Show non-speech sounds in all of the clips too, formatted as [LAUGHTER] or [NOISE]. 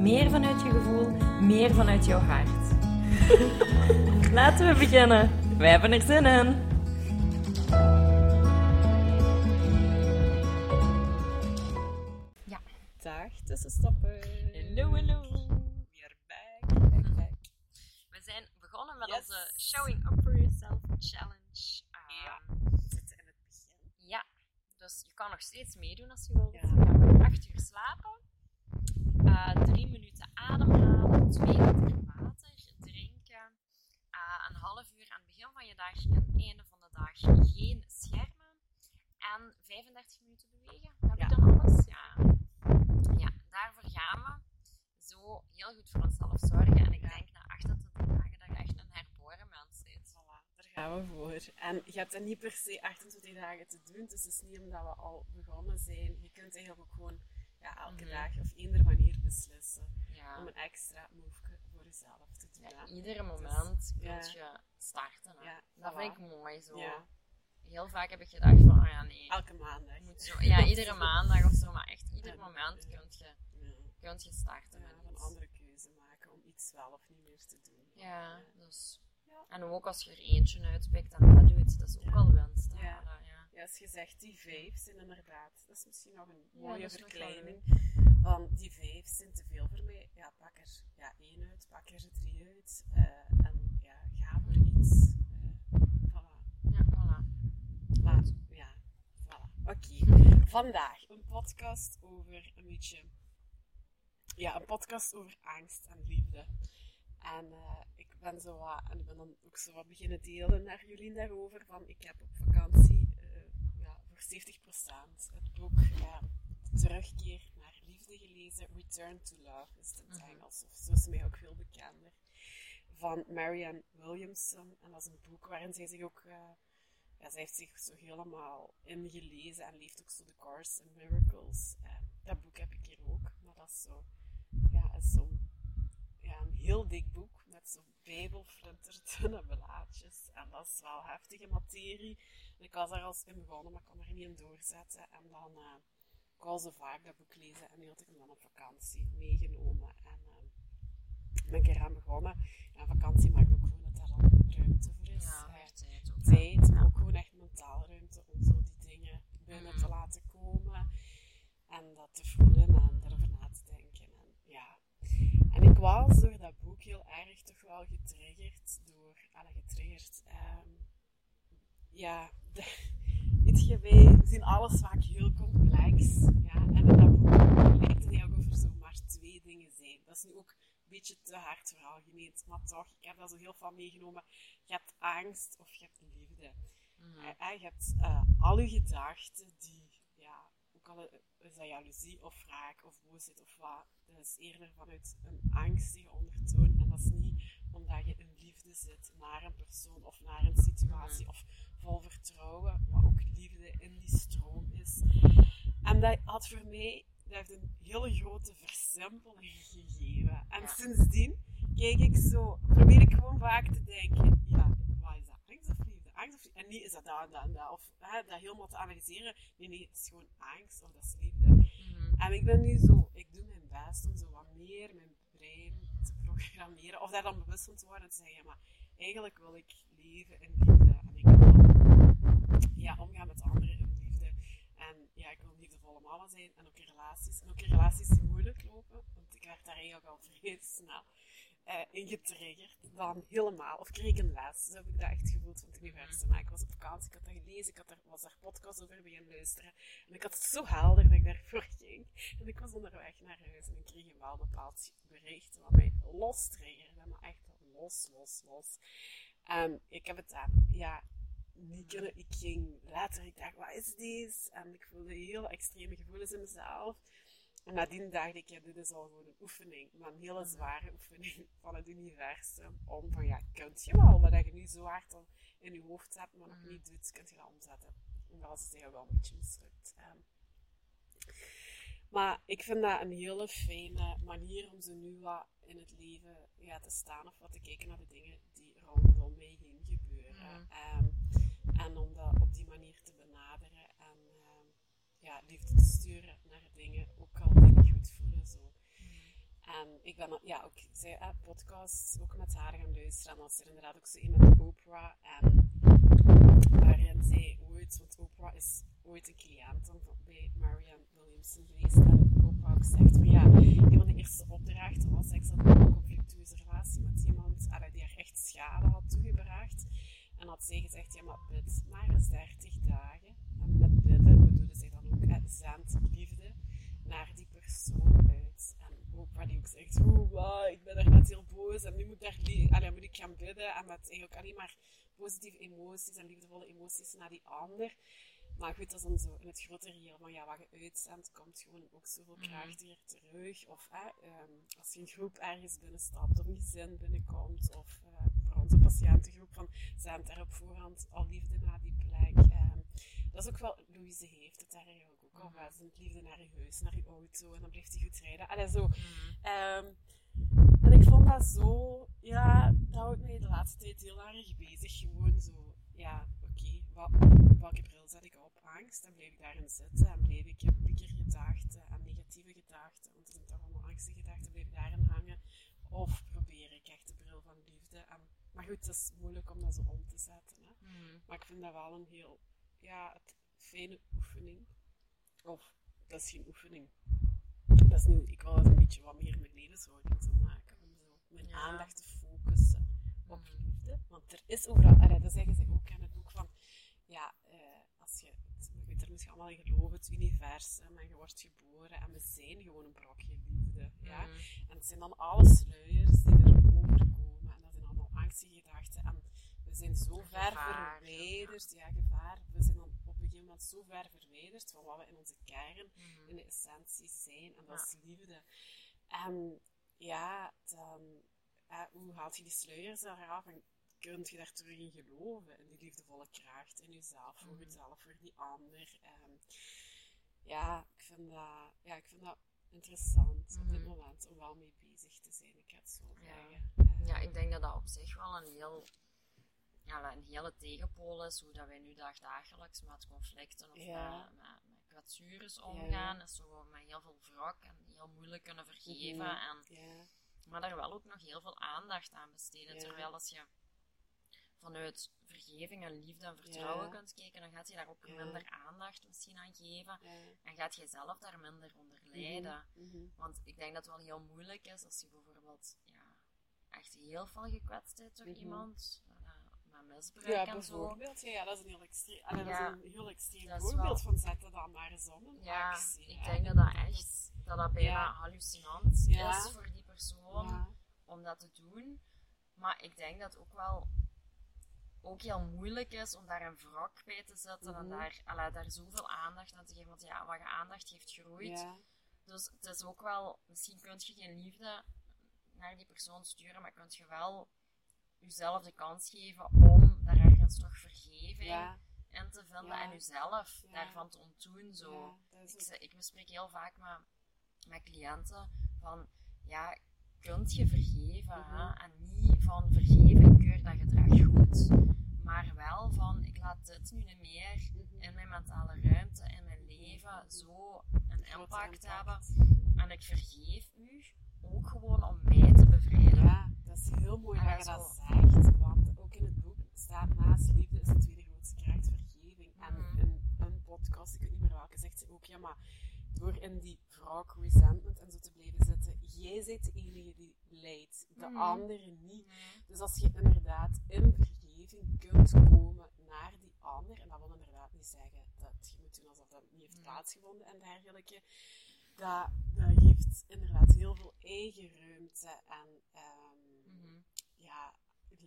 meer vanuit je gevoel, meer vanuit jouw hart. [LAUGHS] Laten we beginnen. Wij hebben er zin in. Dag, tussenstappen. Hallo, hallo. Weer back, back, back. We zijn begonnen met Yes. onze Showing Up For Yourself Challenge. Ja. Ehm, We zitten in het begin. Ja, dus je kan nog steeds meedoen als je wilt. Ja. We gaan acht uur slapen, eh, drie minuten ademhalen, twee liter water drinken, eh, een half uur aan het begin van je dag en het einde van de dag geen schermen en 35 minuten bewegen. Heb Ja. ik dan alles? Ja. Ja, daarvoor gaan we. Zo heel goed voor onszelf zorgen en ik Ja. denk na 28 dagen dat je echt een herboren mens bent. Voilà, daar gaan we voor. En je hebt dat niet per se 28 dagen te doen. Dus het is niet omdat we al begonnen zijn. Je kunt eigenlijk ook gewoon ja, elke Mhm. dag of eender manier beslissen Ja. om een extra move voor jezelf te doen. Ja, hè. iedere moment kun ja. je starten. Hè. Ja, dat voilà. vind ik mooi zo. Ja, Heel vaak heb ik gedacht van, oh ja nee, elke maandag. moet zo, ja, iedere [LAUGHS] maandag of zo, maar echt ieder Ja. moment Ja. kun je, Ja. kunt je starten Ja, met een andere keuze maken om iets wel of niet meer te doen. Ja, dus. Ja. En ook als je er eentje uitpikt en dat doet, dat is ook Ja. al winst. Ja. Ja. Ja, als je zegt die vijf zijn inderdaad, dat is misschien nog een Ja, mooie wel verkleining. Van die vijf zijn te veel voor mij. Ja, pak er ja, één uit, pak er drie uit. eh, en ja, ga voor iets. eh voilà. Ja, voilà. Maar, ja, voilà. Oké. Vandaag een podcast over een beetje. Ja, een podcast over angst en liefde. En eh, ik ben zo wat, en ik ben dan ook zo wat beginnen delen naar jullie daarover. Van ik heb op vakantie ja, voor 70% het boek eh, Terugkeer naar Liefde gelezen. Return to Love is het in het Mhm. Engels, of zo is mij ook veel bekender. Van Marianne Williamson. En dat is een boek waarin zij zich ook. eh, ja, zij heeft zich zo helemaal ingelezen en leeft ook zo de Course in Miracles. Dat boek heb ik hier ook, maar dat is zo, ja, is zo ja, een heel dik boek met zo'n bijbelflunterdunne [LAUGHS] blaadjes. En dat is wel heftige materie. Ik was er als in begonnen, maar ik kon er niet in doorzetten. En dan, eh, ik wou zo vaak dat boek lezen en nu had ik hem dan op vakantie meegenomen. En eh, ben ik eraan begonnen. En vakantie maakt ook gewoon dat daar dan ruimte voor is. Ja, Eh, tijd ook. tijd, maar ook gewoon echt mentaal ruimte om zo die dingen binnen te Mhm. laten komen en dat te voelen en daarover na te denken. En, ja. en ik was door dat boek heel erg toch wel getriggerd door, alle getriggerd, ehm, ja, de, [LAUGHS] weet je, wij zien alles vaak heel complex, ja, en in dat boek lijkt het eigenlijk of er zo maar twee dingen zijn. Dat is nu ook een beetje te hard veralgemeend, maar toch, ik heb dat zo heel van meegenomen. Je hebt angst of je hebt liefde. Eh, je hebt eh, al je gedachten die, ja, ook al is dat jaloezie of wraak of boosheid of wat, dat is eerder vanuit een angstige ondertoon. En dat is niet omdat je in liefde zit naar een persoon of naar een situatie of vol vertrouwen, maar ook liefde in die stroom is. En dat had voor mij dat heeft een hele grote versimpeling gegeven. En sindsdien kijk ik zo, probeer ik gewoon vaak te denken, ja, wat is dat? Angst of liefde? Angst of liefde? En niet is dat dat en dat en dat, of hè, dat helemaal te analyseren. Nee, nee, het is gewoon angst of dat is liefde. Mhm. En ik ben nu zo, ik doe mijn best om zo wat meer mijn brein te programmeren, of daar dan bewust van te worden en te zeggen, ja, maar eigenlijk wil ik leven in liefde. En ik wil ja, omgaan met anderen in liefde. En ja, ik wil liefdevolle mama zijn en ook in relaties. En ook in relaties die moeilijk lopen, want ik werd daar eigenlijk al vrij snel eh in getriggerd. Dan helemaal, of kreeg ik een les. Zo heb ik dat echt gevoeld van het universum. Maar ik was op vakantie, ik had dat gelezen, ik had daar, was daar podcast over beginnen luisteren. En ik had het zo helder dat ik daarvoor [LAUGHS] ging. En ik was onderweg naar huis en ik kreeg een wel bepaald bericht wat mij los triggerde. Maar echt los, los, los. En ik heb het dan, ja, niet kunnen. Ik ging later, ik dacht, wat is deze? En ik voelde heel extreme gevoelens in mezelf. En nadien dacht ik, ja, dit is al gewoon een oefening, maar een hele zware oefening [LAUGHS] van het universum. Om van, ja, kunt je wel, wat je nu zo hard al in je hoofd hebt, maar nog niet doet, kunt je dat omzetten. En dat was tegen wel een beetje mislukt. Ehm. maar ik vind dat een hele fijne manier om ze nu wat in het leven ja, te staan of wat te kijken naar de dingen die rondom mij heen gebeuren. Ehm, en om dat op die manier te ja, liefde te sturen naar dingen, ook al die niet goed voelen. Zo. En ik ben ja, ook zei, eh, podcasts ook met haar gaan luisteren. En als er inderdaad ook zo een met Oprah. En waarin zij ooit, want Oprah is ooit een cliënt bij Marianne Williamson geweest. En Oprah ook zegt van ja, een van de eerste opdrachten was ik zat in een conflictueuze relatie met iemand die haar echt schade had toegebracht. En had zij gezegd, ja maar bid maar eens 30 dagen. En met zij dan ook, hè, zend liefde naar die persoon uit. En Oprah die ook zegt, wow, ik ben er net heel boos en nu moet, daar, allee, moet ik gaan bidden. En met eigenlijk alleen maar positieve emoties en liefdevolle emoties naar die ander. Maar goed, dat is dan zo in het grotere hier van ja, wat je uitzendt, komt gewoon ook zoveel mhm. kracht weer terug. Of ehm, als je een groep ergens binnenstapt, of een gezin binnenkomt, of uh, voor onze patiëntengroep, van zend daar op voorhand al liefde naar die plek. Um, dat is ook wel, Louise heeft het daar eigenlijk ook al. Mm. Zendt liefde naar je huis, naar je auto, en dan blijft hij goed rijden. Allee, zo. Um, en ik vond dat zo, ja, dat houdt mij de laatste tijd heel erg bezig. Gewoon zo, ja, oké, okay, welke bril zet ik op? Angst, dan blijf ik daarin zitten en blijf ik piekergedachten en negatieve gedachten, want het zijn toch allemaal angstige gedachten, blijf ik daarin hangen. Of probeer ik echt de bril van liefde. En, maar goed, het is moeilijk om dat zo om te zetten. Hè. Hmm. Maar ik vind dat wel een heel ja, het fijne oefening. Of, dat is geen oefening. Dat is nu, ik wil het een beetje wat meer mijn levenshouding zo maken. Om zo mijn aandacht te focussen op hmm. liefde. Want er is overal, allee, dat zeggen ze ook in het boek van, ja, eh, als je, je weet er misschien allemaal in geloven, het universum, en je wordt geboren en we zijn gewoon een brokje liefde. Ja? Hmm. En het zijn dan alle sluiers die er overkomen en dat zijn allemaal angstige gedachten. En we zijn zo ver verwijderd, ja, gevaar. We zijn op een gegeven moment zo ver verwijderd van wat we in onze kern, mhm. in de essentie zijn, en dat is liefde. En ja, dan, eh, hoe haalt je die sluiers eraf en kunt je daar terug in geloven, in die liefdevolle kracht, in jezelf, voor mhm. jezelf, voor die ander. Ja, ik vind dat, ja, ik vind dat interessant op dit mhm. moment om wel mee bezig te zijn. Ik ga het zo zeggen. ja, ik denk dat dat op zich wel een heel ja, een hele tegenpool is hoe dat wij nu dagdagelijks met conflicten of met, met, met kwetsures omgaan. Ja. Is zo met heel veel wrok en heel moeilijk kunnen vergeven. Mhm. en, Maar daar wel ook nog heel veel aandacht aan besteden. Terwijl als je vanuit vergeving en liefde en vertrouwen kunt kijken, dan gaat je daar ook minder aandacht misschien aan geven. En gaat je zelf daar minder onder mhm. lijden. Mhm. Want ik denk dat het wel heel moeilijk is als je bijvoorbeeld ja, echt heel veel gekwetst bent door iemand misbruik ja, en zo. Ja, dat is een heel extreem, ja, dat is een heel extreem voorbeeld van zetten dan maar eens om. Ja, ik denk dat dat echt dat dat bijna hallucinant is voor die persoon om dat te doen. Maar ik denk dat het ook wel ook heel moeilijk is om daar een wrok bij te zetten en mhm. daar, allee, daar zoveel aandacht aan te geven. Want ja, wat je aandacht geeft, groeit. Dus het is ook wel, misschien kun je geen liefde naar die persoon sturen, maar kun je wel jezelf de kans geven om toch vergeving in te vinden en jezelf daarvan te ontdoen. Zo. ik, ik bespreek heel vaak met, met cliënten van, ja, kunt je vergeven? hè? Mhm. En niet van vergeven, keur dat gedrag goed, maar wel van, ik laat dit nu niet meer mhm. in mijn mentale ruimte, in mijn leven, zo een impact hebben. En ik vergeef u ook gewoon om mij te bevrijden. Dat is heel mooi dat je dat zegt, naast liefde is de tweede grootste kracht vergeving. En mhm. in een podcast, ik weet niet meer welke, zegt ze ook, ja maar door in die wrok, resentment en zo te blijven zitten, jij bent de enige die leidt, de mm. andere niet. Mhm. Dus als je inderdaad in vergeving kunt komen naar die ander, en dat wil inderdaad niet zeggen dat je moet doen alsof dat niet heeft mhm. plaatsgevonden en dergelijke, dat, dat geeft inderdaad heel veel eigen ruimte en ja,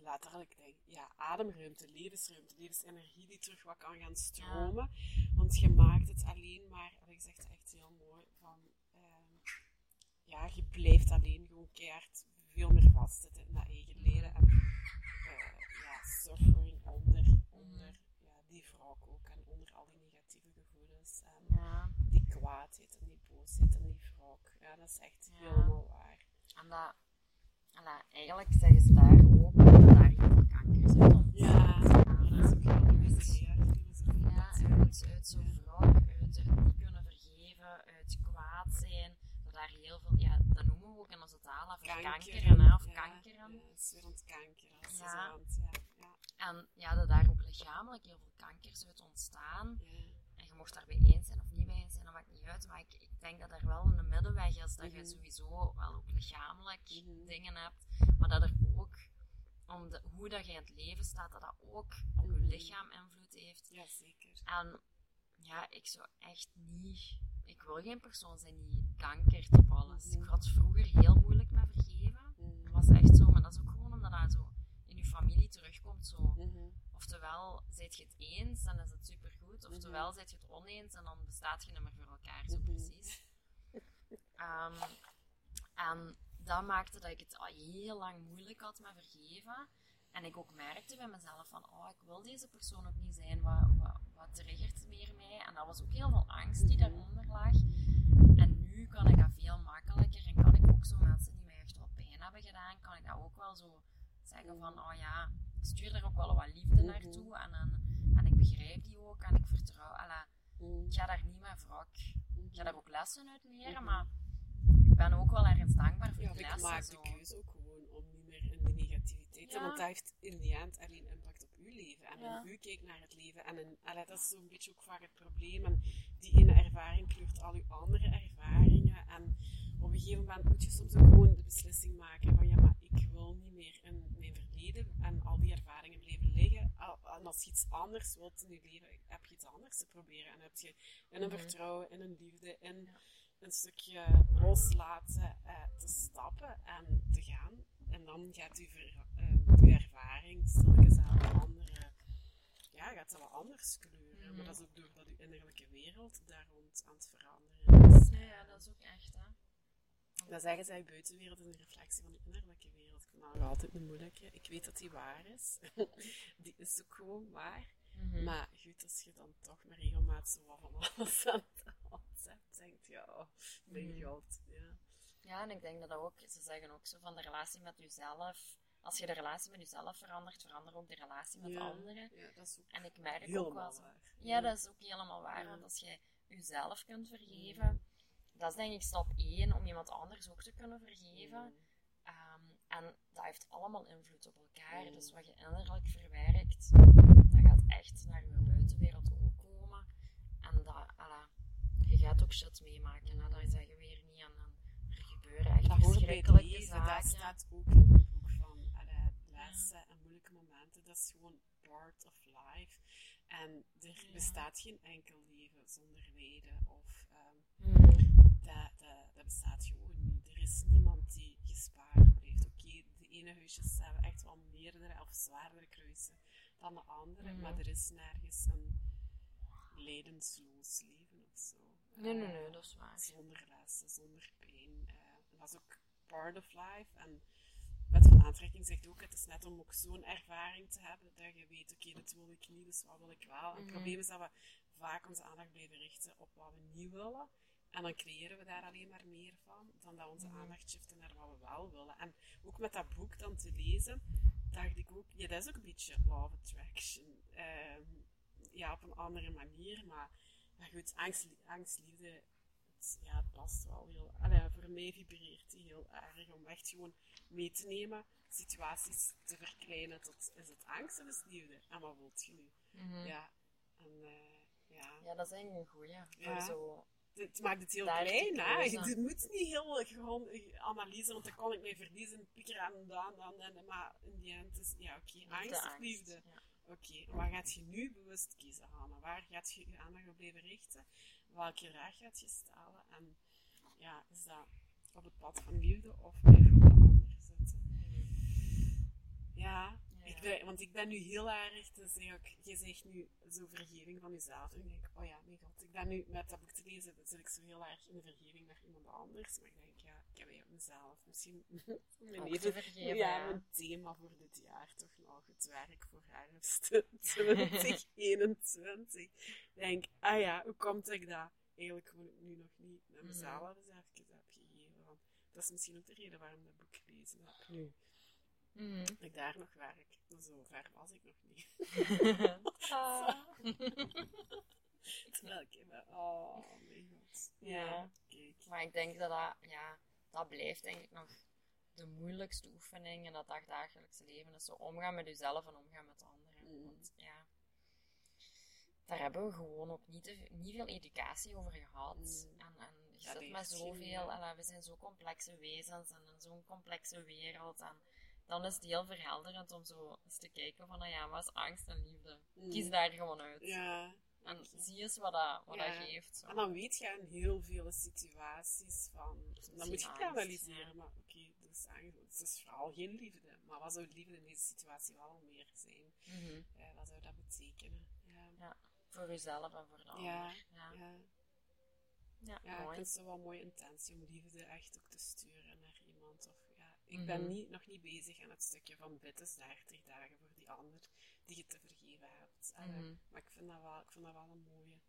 letterlijk denk, ja, ademruimte, levensruimte, levensenergie die terug wat kan gaan stromen. Want je maakt het alleen maar, en ik zeg het echt heel mooi, van, ehm, blijft alleen gewoon keihard veel meer vastzitten in dat eigen leren. En uh, ja, suffering onder, onder ja, die wrok ook. En onder al die negatieve gevoelens. En Ja. die kwaadheid en die boosheid en die wrok. Ja, dat is echt Ja. helemaal waar. En dat, en dat, eigenlijk zeggen ze daar ook Ja, uit, zo'n wrok, uit het niet kunnen vergeven, uit kwaad zijn. Dat daar heel veel, ja, dat noemen we ook in onze taal hè, verkankeren, hè, of ja, kankeren. Ja, En ja, dat daar ook lichamelijk heel veel kankers uit ontstaan. ja. En je mocht daarbij eens zijn of niet bij eens zijn, dat maakt niet uit. Maar ik, ik denk dat er wel een middenweg is. Dat je Mhm. sowieso wel ook lichamelijk Mhm. dingen hebt. Maar dat er ook, om de, hoe dat je in het leven staat, dat dat ook op je Mhm. lichaam invloed heeft. Ja, zeker. En ja, ik zou echt niet... Ik wil geen persoon zijn die kankert op alles. Mhm. Ik had vroeger heel moeilijk met vergeven. Dat was echt zo. Maar dat is ook gewoon omdat dat zo in je familie terugkomt. Zo. Mhm. Oftewel, zijt je het eens, dan is het supergoed. Oftewel, zijt je het oneens en dan bestaat je niet meer voor elkaar. Zo precies. [LAUGHS] Ehm, en dat maakte dat ik het al heel lang moeilijk had met vergeven. En ik ook merkte bij mezelf van, oh, ik wil deze persoon ook niet zijn. Wat, wat, wat triggert meer mij? En dat was ook heel veel angst die Mhm. daaronder lag. En nu kan ik dat veel makkelijker. En kan ik ook zo mensen die mij echt wel pijn hebben gedaan, kan ik dat ook wel zo zeggen van, oh ja, ik stuur daar ook wel wat liefde Mhm. naartoe. En, en, en ik begrijp die ook en ik vertrouw. Alla, Mhm. ik ga daar niet met wrok. Ik ga daar ook lessen uit leren, Mhm. maar ik ben ook wel ergens dankbaar voor Ja, ik lessen. maak zo. de keuze ook gewoon om niet meer in de negativiteit te Ja. Want dat heeft in die end alleen impact op uw leven. En Ja. u kijkt naar het leven. En in, allee, dat is zo'n beetje ook vaak het probleem. En die ene ervaring kleurt al uw andere ervaringen. En op een gegeven moment moet je soms ook gewoon de beslissing maken van ja, maar ik wil niet meer in mijn verleden en al die ervaringen blijven liggen. En als je iets anders wilt in je leven, heb je iets anders te proberen. En heb je in een Mhm. vertrouwen, in een liefde, in Ja. Een stukje loslaten, eh, te stappen en te gaan. En dan gaat uw, ver- eh, uw ervaring stilletjes aan andere, ja, gaat dat wat anders kleuren. Maar dat is ook doordat uw innerlijke wereld daar rond aan het veranderen is. Ja, ja, dat is ook echt, hè. Dan zeggen zij, buitenwereld is een reflectie van de innerlijke wereld. Ik vind dat nog altijd een moeilijke. Ik weet dat die waar is. [LAUGHS] die is ook gewoon waar. Mhm. Maar goed, als je dan toch met regelmaat zo wat van alles aan het hebt, denkt je, oh, mijn Mhm. god. Ja. Ja, en ik denk dat dat ook, ze zeggen ook zo van de relatie met jezelf. Als je de relatie met jezelf verandert, verander ook de relatie met ja. anderen. Ja, dat is ook En ik merk ook helemaal wel zo. waar. Ja, dat is ook helemaal waar. Ja. Want als je jezelf kunt vergeven, dat is denk ik stap 1 om iemand anders ook te kunnen vergeven. Ehm, en dat heeft allemaal invloed op elkaar. Dus wat je innerlijk verwerkt, echt naar je buitenwereld komen. En dat, alla, je gaat ook shit meemaken. Hè? Dat zeg je weer niet. En er gebeuren echt Dat verschrikkelijke leven. Dat zaken. staat ook in het boek van allee, lessen en moeilijke momenten. Dat is gewoon part of life. En er Ja. bestaat geen enkel leven zonder lijden. Of, dat, dat, dat bestaat gewoon niet. Er is niemand die gespaard blijft. Oké, de ene huisjes hebben echt wel meerdere of zwaardere kruisen dan de andere. Mhm. Maar er is nergens een lijdensloos leven of zo. Nee, nee, Eh, nee, dat is waar. zonder lessen, zonder pijn. en dat is ook part of life. En wet van aantrekking zegt ook, het is net om ook zo'n ervaring te hebben, dat je weet, oké, dit wil ik niet, dus wat wil ik wel. En het Mhm. probleem is dat we vaak onze aandacht blijven richten op wat we niet willen. En dan creëren we daar alleen maar meer van, dan dat onze Mhm. aandacht shiften naar wat we wel willen. En ook met dat boek dan te lezen, dacht ik ook, ja, dat is ook een beetje law of attraction. Ehm, ja, op een andere manier, maar goed, angst, angst liefde, het, ja, het past wel heel... Allee, voor mij vibreert die heel erg om echt gewoon mee te nemen, situaties te verkleinen tot, is het angst of is het liefde? En wat wilt je nu? Mhm. Ja, en eh, ja... Ja, dat is eigenlijk een goeie. Voor Ja. zo... Het maakt het heel klein, hè? Je moet niet heel gewoon analyse, want dan kan ik mij verliezen, pikker aan dan, dan, maar in die end is, ja, oké, Liefde, angst liefde. Ja. Oké, waar gaat je nu bewust kiezen, Hanna? Waar gaat je je aandacht op blijven richten? Welke vraag gaat je stellen? En ja, is dat op het pad van liefde of blijf je op de ander zitten? Ja, Want ik ben nu heel erg, dus ook, je zegt nu zo vergeving van jezelf. En ik denk, oh ja, mijn god, ik ben nu met dat boek te lezen, dan zit ik zo heel erg in de vergeving naar iemand anders. Maar ik denk, ja, ik heb weer mezelf misschien [LAUGHS] mijn, even, te vergeven, ja, ja. mijn thema voor dit jaar toch nog het werk voor herfst [LAUGHS] 2021. Ik denk, ah ja, hoe komt ik dat eigenlijk gewoon nu nog niet met Mhm. mezelf eens even heb gegeven? Want dat is misschien ook de reden waarom ik dat boek gelezen heb nu. Dat ik daar nog werk. Zo ver was ik nog niet. Ah. [LAUGHS] [LAUGHS] Terwijl ik even, oh mijn god. Ja. kijk. Maar ik denk dat dat, ja, dat blijft denk ik nog de moeilijkste oefening in dat dagdagelijkse leven. Is zo omgaan met jezelf en omgaan met anderen. Mm. Want ja, daar hebben we gewoon ook niet, te- niet veel educatie over gehad. Mm. En, en je Dat zit met zoveel, en we zijn zo complexe wezens en in zo'n complexe wereld. En dan is het heel verhelderend om zo eens te kijken van, nou ja, wat is angst en liefde? Mm. Kies daar gewoon uit. Ja. En zie eens wat dat, wat Ja. dat geeft. Zo. En dan weet je in heel veel situaties van... Dan moet je angst, analyseren, ja. maar oké, dus eigenlijk- het is vooral geen liefde. Maar wat zou liefde in deze situatie wel meer zijn? Mhm. Eh, wat zou dat betekenen? Ja, Voor jezelf en voor de ander. Ja, Ja, ja. ja, ja ik mooi. vind het wel een mooie intentie om liefde echt ook te sturen. Ik ben Mhm. niet, nog niet bezig aan het stukje van bittes 30 dagen voor die ander die je te vergeven hebt. Allee, Mhm. Maar ik vind dat wel, ik vind dat wel een mooie.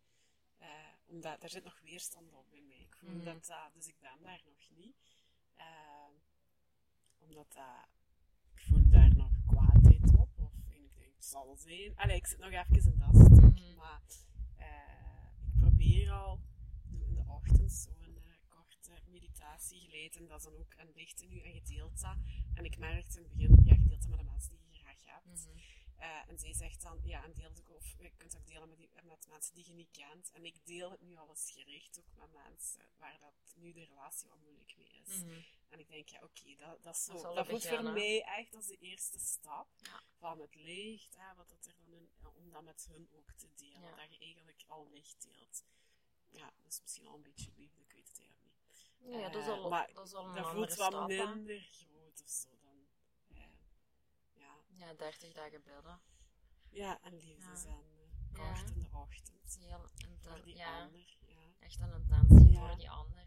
Eh, omdat er zit nog weerstand op bij mij. Ik voel Mhm. dat, dat, dus ik ben daar nog niet. Eh, omdat dat, ik voel daar nog kwaadheid op. Of ik denk, het zal zijn. Allee, ik zit nog even in dat stuk. Maar eh, ik probeer al in de ochtend zo'n eh, meditatie geleid. En dat is dan ook een lichte nu en gedeeld dat. En ik merkte in het begin, ja, gedeeld dat met de mensen die je graag hebt. Mhm. Eh, en zij zegt dan, ja, en deel ook, of je kunt ook delen met, die, met mensen die je niet kent. En ik deel het nu al eens gericht ook met mensen waar dat nu de relatie wat moeilijk mee is. Mhm. En ik denk, ja, oké, dat, dat, is zo, Dat voelt voor hè? mij echt als de eerste stap Ja. van het licht, hè, wat dat er dan in, om dat met hun ook te delen. Ja. Dat je eigenlijk al licht deelt. Ja, dat is misschien al een beetje liefde, ik weet het eigenlijk niet. Ja, dat is al, Eh, maar dat is al een dat voelt wat stap. hè. minder groot of zo dan. eh, ja. Ja, 30 dagen bidden. ja, en liefde Ja. zijn eh, Ja. kort in de ochtend. is heel Voor die ja, ander. Ja. echt een intentie Ja. voor die ander.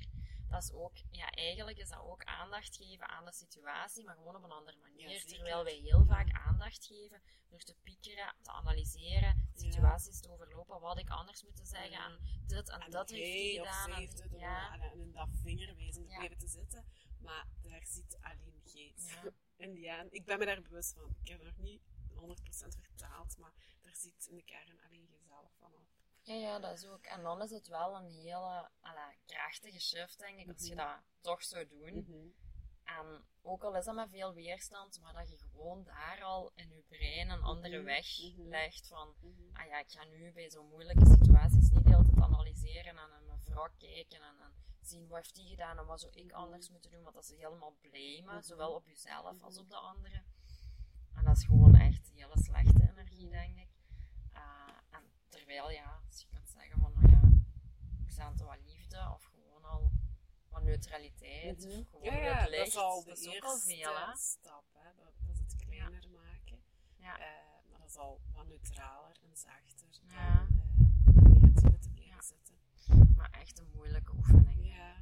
Dat is ook, ja, eigenlijk is dat ook aandacht geven aan de situatie, maar gewoon op een andere manier. Ja. Terwijl wij heel Ja. vaak aandacht geven door te piekeren, te analyseren, situaties te overlopen, wat ik anders moeten zeggen Ja. en dit en, En dat heeft hij of gedaan. en- ja, en, en in dat vingerwijzen Ja. blijven te zitten. Maar daar zit alleen geest. Ja. [LAUGHS] Die end, ik ben me daar bewust van. Ik heb nog niet 100% vertaald, maar daar zit in de kern alleen jezelf vanaf. Ja, ja, dat is ook. En dan is het wel een hele krachtige shift, denk ik, als je Mhm. dat toch zou doen. En ook al is dat met veel weerstand, maar dat je gewoon daar al in je brein een andere Mhm, weg mhm. legt van, Mhm. ah ja, ik ga nu bij zo'n moeilijke situaties niet de hele tijd analyseren en naar mijn vrouw kijken en, en zien wat heeft die gedaan en wat zou ik Mhm. anders moeten doen, want dat is helemaal blamen, Mhm. zowel op jezelf als Mhm. op de anderen. En dat is gewoon echt hele slechte energie, Mhm. denk ik. Ah, en terwijl, ja, als je kunt zeggen van, nou ja, ik sta wat liefde of gewoon al wat neutraliteit, Mhm. of gewoon Ja, het dat licht, is al de dat is ook eerste al veel, hè. stap. Hè? Dat, dat is het kleiner maken. Ja. Eh, maar dat is al wat neutraler en zachter Ja. dan eh, in de negatieve te blijven zitten. Maar echt een moeilijke oefening. Ja.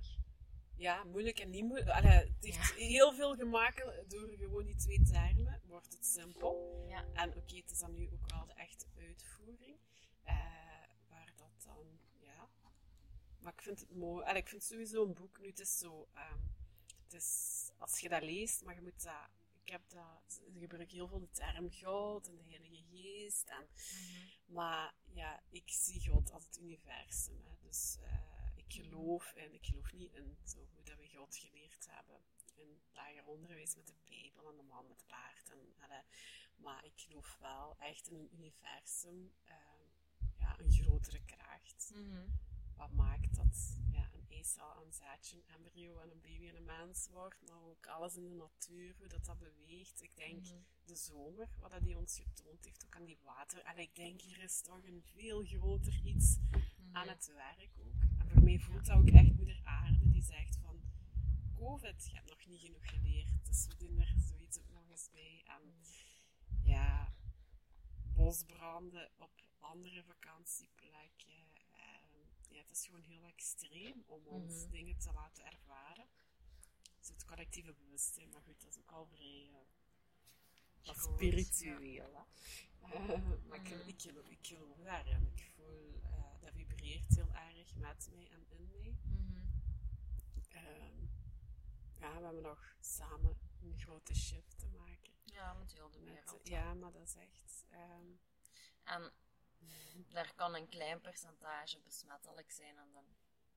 Ja, moeilijk en niet moeilijk. Allee, het heeft heel veel gemakkelijk door gewoon die twee termen. Wordt het simpel. Ja. En oké, het is dan nu ook wel de echte uitvoering. eh, waar dat dan, ja. Maar ik vind het mooi. Ik vind sowieso een boek nu, het is zo. ehm, het is, als je dat leest, maar je moet dat. Ik heb dat, ze gebruiken heel veel de term God en de Heilige Geest. En, Mhm. maar ja, ik zie God als het universum. Hè. Dus eh, ik geloof en ik geloof niet in zo hoe dat we God geleerd hebben. In lager onderwijs met de Bijbel en de man met het paard. En, maar ik geloof wel echt in een universum, eh, ja, een grotere kracht. Mhm. Wat maakt dat ja, een eicel, een zaadje, een embryo en een baby en een mens wordt. Maar ook alles in de natuur, hoe dat, dat beweegt. Ik denk Mhm. de zomer, wat dat die ons getoond heeft, ook aan die water. En ik denk, hier is toch een veel groter iets Mhm. aan het werk ook. En voor mij voelt dat ook echt moeder aarde die zegt van, COVID, je hebt nog niet genoeg geleerd. Dus we doen er zoiets ook nog eens bij. En ja, bosbranden op andere vakantieplekken. Ja, het is gewoon heel extreem om ons Mhm. dingen te laten ervaren. collectieve bewustzijn. Maar goed, dat is ook al vrij uh, Groot, spiritueel. Eh, [LAUGHS] maar ik, Mhm. ik, geloof, ik geloof daarin. Ik voel, eh, dat vibreert heel erg met mij en in mij. Mhm. Ehm, ja, we hebben nog samen een grote shift te maken. Ja, met heel de Met, wereld. ja, maar dat is echt... ehm, En daar kan een klein percentage besmettelijk zijn en dan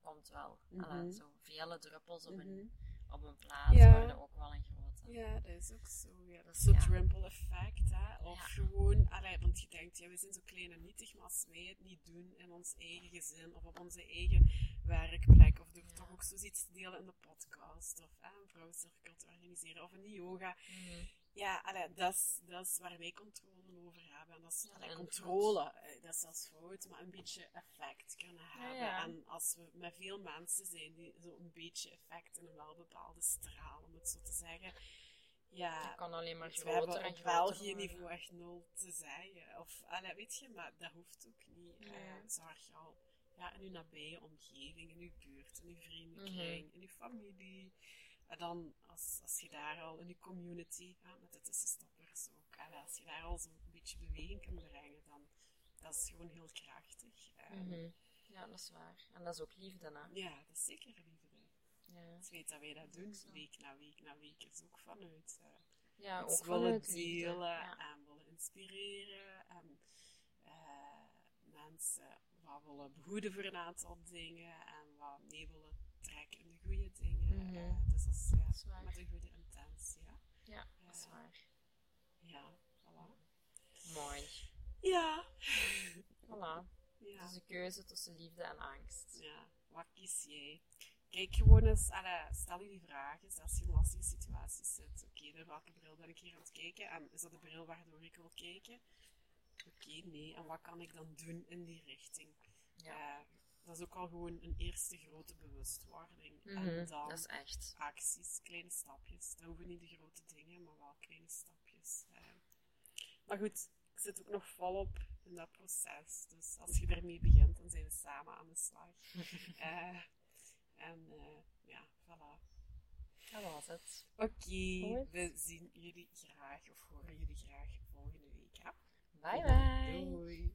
komt wel allee, zo vele druppels op, een, mhm. op een plaats Ja. worden ook wel een grote. Ja, dat is ook zo. Ja. Dat is zo'n ja. effect. Hè? Of Ja. gewoon, allee, want je denkt, ja, we zijn zo klein en nietig, maar als wij het niet doen in ons eigen gezin of op onze eigen werkplek, of door Ja. toch ook zoiets te delen in de podcast, of hè, een vrouwcirkel te organiseren, of in de yoga. Mhm. Ja, allee, dat, is, dat is waar wij controle over hebben. En dat is Ja, allee, controle, eh, dat is zelfs fout, maar een beetje effect kunnen hebben. ja. En als we met veel mensen zijn die zo een beetje effect in een wel bepaalde straal, om het zo te zeggen. Ja, Dat kan alleen maar want we groter hebben en op groter België worden. niveau echt nul te zeggen. Of, allee, weet je, maar dat hoeft ook niet. Nee. Eh, zorg je al ja, in uw nabije omgeving, in uw buurt, in uw vriendenkring, in uw familie. En dan, als, als je daar al in je community, ja, met de tussenstoppers ook, allee, als je daar al zo'n beetje beweging kunt brengen, dan dat is gewoon heel krachtig. Mhm. Ja, dat is waar. En dat is ook liefde, hè? Ja, dat is zeker liefde. Ja, Het feit dat wij dat doen, week na week na week, is ook vanuit eh, ja ook willen delen Ja. en willen inspireren en eh, mensen wat willen behoeden voor een aantal dingen en wat mee willen trekken in de goede dingen. Eh, dus dat is, ja, Dat is waar. met een goede intentie. Ja, Ja, dat is Ja. waar. ja voilà. Mooi. Ja. [LAUGHS] Voilà. ja. Het is een keuze tussen liefde en angst. Ja, wat kies jij? Kijk gewoon eens, allee, stel je die vraag eens als je in lastige situaties zit. Oké, door welke bril ben ik hier aan het kijken? En is dat de bril waardoor ik wil kijken? Oké, nee. En wat kan ik dan doen in die richting? Ja. Eh, dat is ook al gewoon een eerste grote bewustwording. Mhm, En dan Dat is echt. acties, kleine stapjes. Dat hoeven niet de grote dingen, maar wel kleine stapjes. eh. Maar goed, ik zit ook nog volop in dat proces. Dus als je ermee begint, dan zijn we samen aan de slag. [LAUGHS] Eh, en eh, ja, voilà. Dat was het. Oké, we zien jullie graag of horen jullie graag volgende week. Bye bye. Doei.